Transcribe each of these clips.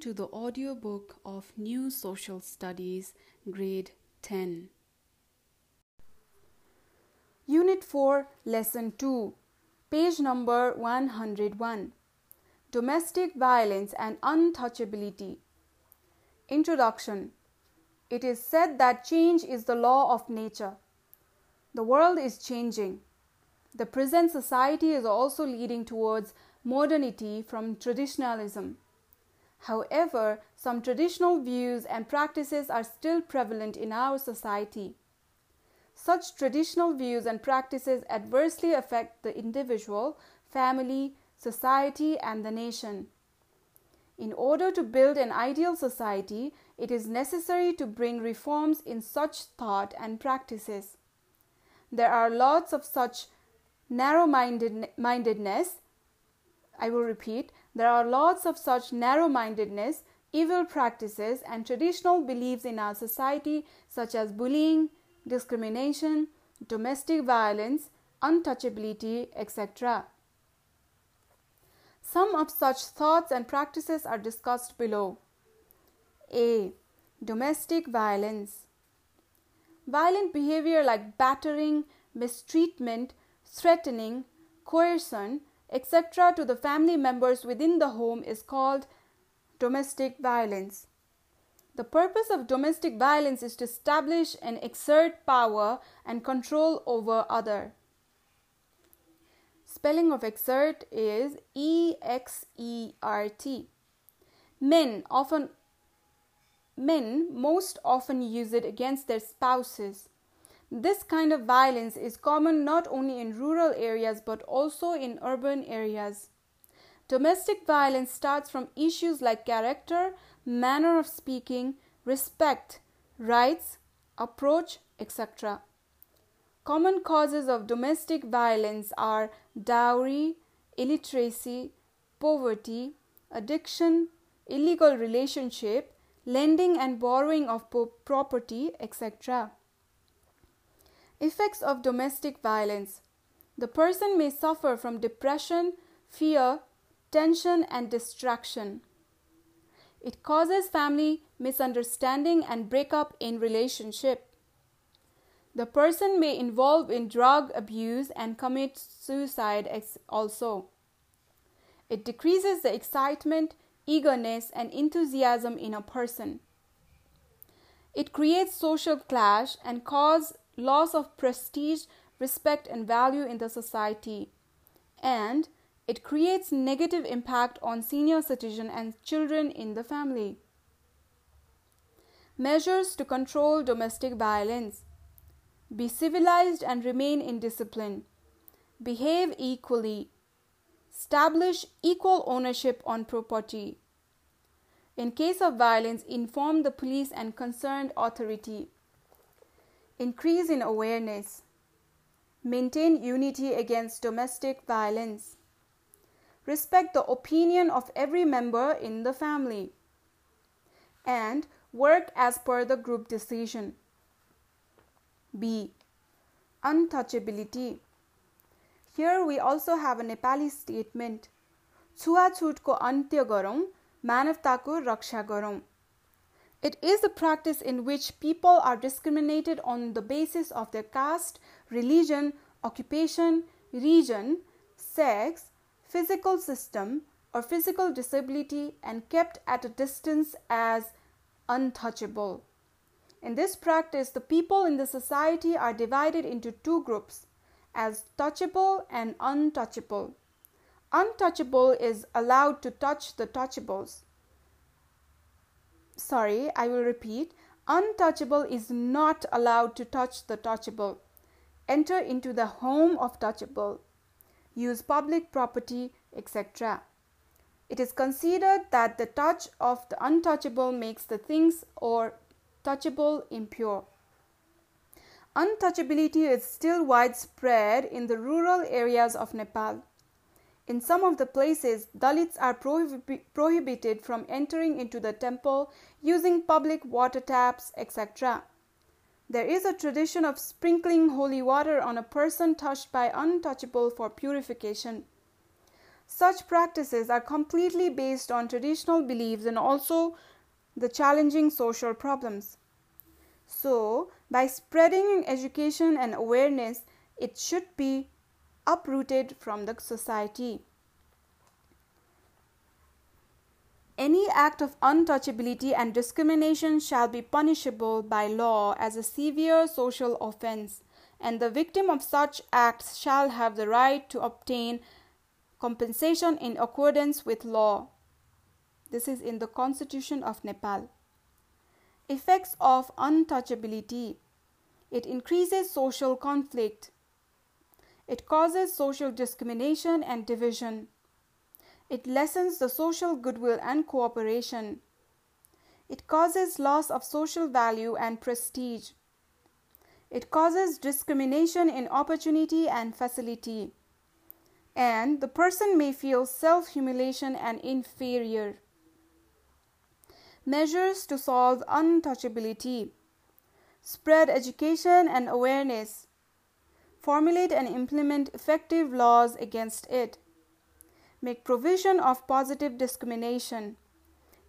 to the audiobook of New Social Studies, Grade 10. Unit 4, Lesson 2, page number 101 Domestic Violence and Untouchability. Introduction It is said that change is the law of nature. The world is changing. The present society is also leading towards modernity from traditionalism. However, some traditional views and practices are still prevalent in our society. Such traditional views and practices adversely affect the individual, family, society, and the nation. In order to build an ideal society, it is necessary to bring reforms in such thought and practices. There are lots of such narrow mindedness I will repeat, there are lots of such narrow mindedness, evil practices, and traditional beliefs in our society, such as bullying, discrimination, domestic violence, untouchability, etc. Some of such thoughts and practices are discussed below. A. Domestic violence. Violent behavior like battering, mistreatment, threatening, coercion, etc., to the family members within the home is called domestic violence. The purpose of domestic violence is to establish and exert power and control over other. Spelling of exert is E X E R T. Men often men most often use it against their spouses this kind of violence is common not only in rural areas but also in urban areas. Domestic violence starts from issues like character, manner of speaking, respect, rights, approach, etc. Common causes of domestic violence are dowry, illiteracy, poverty, addiction, illegal relationship, lending and borrowing of property, etc. Effects of domestic violence. The person may suffer from depression, fear, tension, and distraction. It causes family misunderstanding and breakup in relationship. The person may involve in drug abuse and commit suicide also. It decreases the excitement, eagerness, and enthusiasm in a person. It creates social clash and cause loss of prestige, respect, and value in the society, and it creates negative impact on senior citizen and children in the family. Measures to control domestic violence. Be civilized and remain in discipline. Behave equally. Establish equal ownership on property. In case of violence, inform the police and concerned authority increase in awareness, maintain unity against domestic violence, respect the opinion of every member in the family, and work as per the group decision. B. Untouchability. Here we also have a Nepali statement. छुवाछुटको अन्त्य गरौँ मानवताको रक्षा गरौँ it is a practice in which people are discriminated on the basis of their caste, religion, occupation, region, sex, physical system, or physical disability and kept at a distance as untouchable. In this practice, the people in the society are divided into two groups as touchable and untouchable. Untouchable is allowed to touch the touchables sorry, I will repeat. Untouchable is not allowed to touch the touchable. Enter into the home of touchable. Use public property, etc. It is considered that the touch of the untouchable makes the things or touchable impure. Untouchability is still widespread in the rural areas of Nepal. In some of the places, Dalits are prohibi- prohibited from entering into the temple using public water taps, etc. There is a tradition of sprinkling holy water on a person touched by untouchable for purification. Such practices are completely based on traditional beliefs and also the challenging social problems. So, by spreading education and awareness, it should be uprooted from the society. Any act of untouchability and discrimination shall be punishable by law as a severe social offense, and the victim of such acts shall have the right to obtain compensation in accordance with law. This is in the Constitution of Nepal. Effects of untouchability it increases social conflict, it causes social discrimination and division. It lessens the social goodwill and cooperation. It causes loss of social value and prestige. It causes discrimination in opportunity and facility. And the person may feel self humiliation and inferior. Measures to solve untouchability spread education and awareness, formulate and implement effective laws against it make provision of positive discrimination,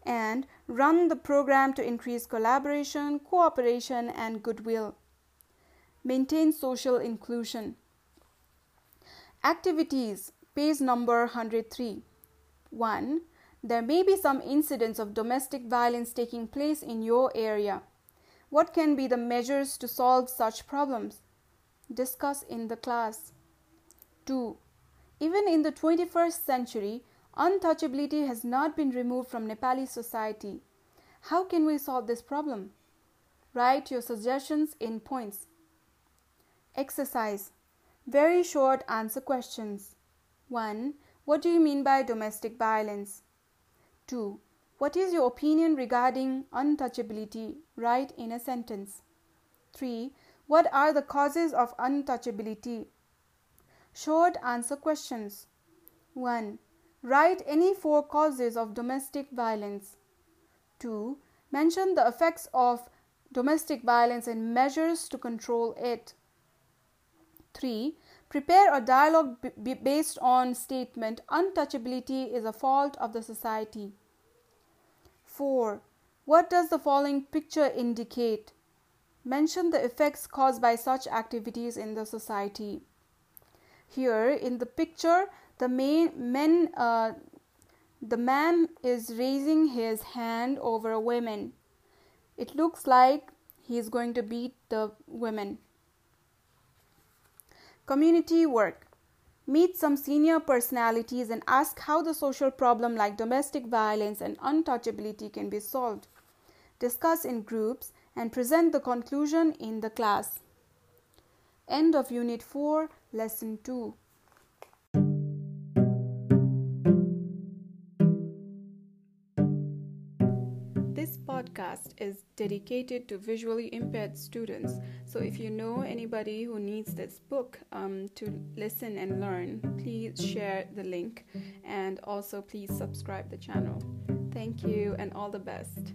and run the program to increase collaboration, cooperation, and goodwill. Maintain social inclusion. Activities, page number 103. 1. There may be some incidents of domestic violence taking place in your area. What can be the measures to solve such problems? Discuss in the class. 2. Even in the 21st century, untouchability has not been removed from Nepali society. How can we solve this problem? Write your suggestions in points. Exercise Very short answer questions. 1. What do you mean by domestic violence? 2. What is your opinion regarding untouchability? Write in a sentence. 3. What are the causes of untouchability? Short answer questions. 1. Write any four causes of domestic violence. 2. Mention the effects of domestic violence and measures to control it. 3. Prepare a dialogue b- based on statement untouchability is a fault of the society. 4. What does the following picture indicate? Mention the effects caused by such activities in the society. Here in the picture the main men uh, the man is raising his hand over a woman. It looks like he is going to beat the women community work. Meet some senior personalities and ask how the social problem like domestic violence and untouchability can be solved. Discuss in groups and present the conclusion in the class End of Unit 4, Lesson 2. This podcast is dedicated to visually impaired students. So, if you know anybody who needs this book um, to listen and learn, please share the link and also please subscribe the channel. Thank you and all the best.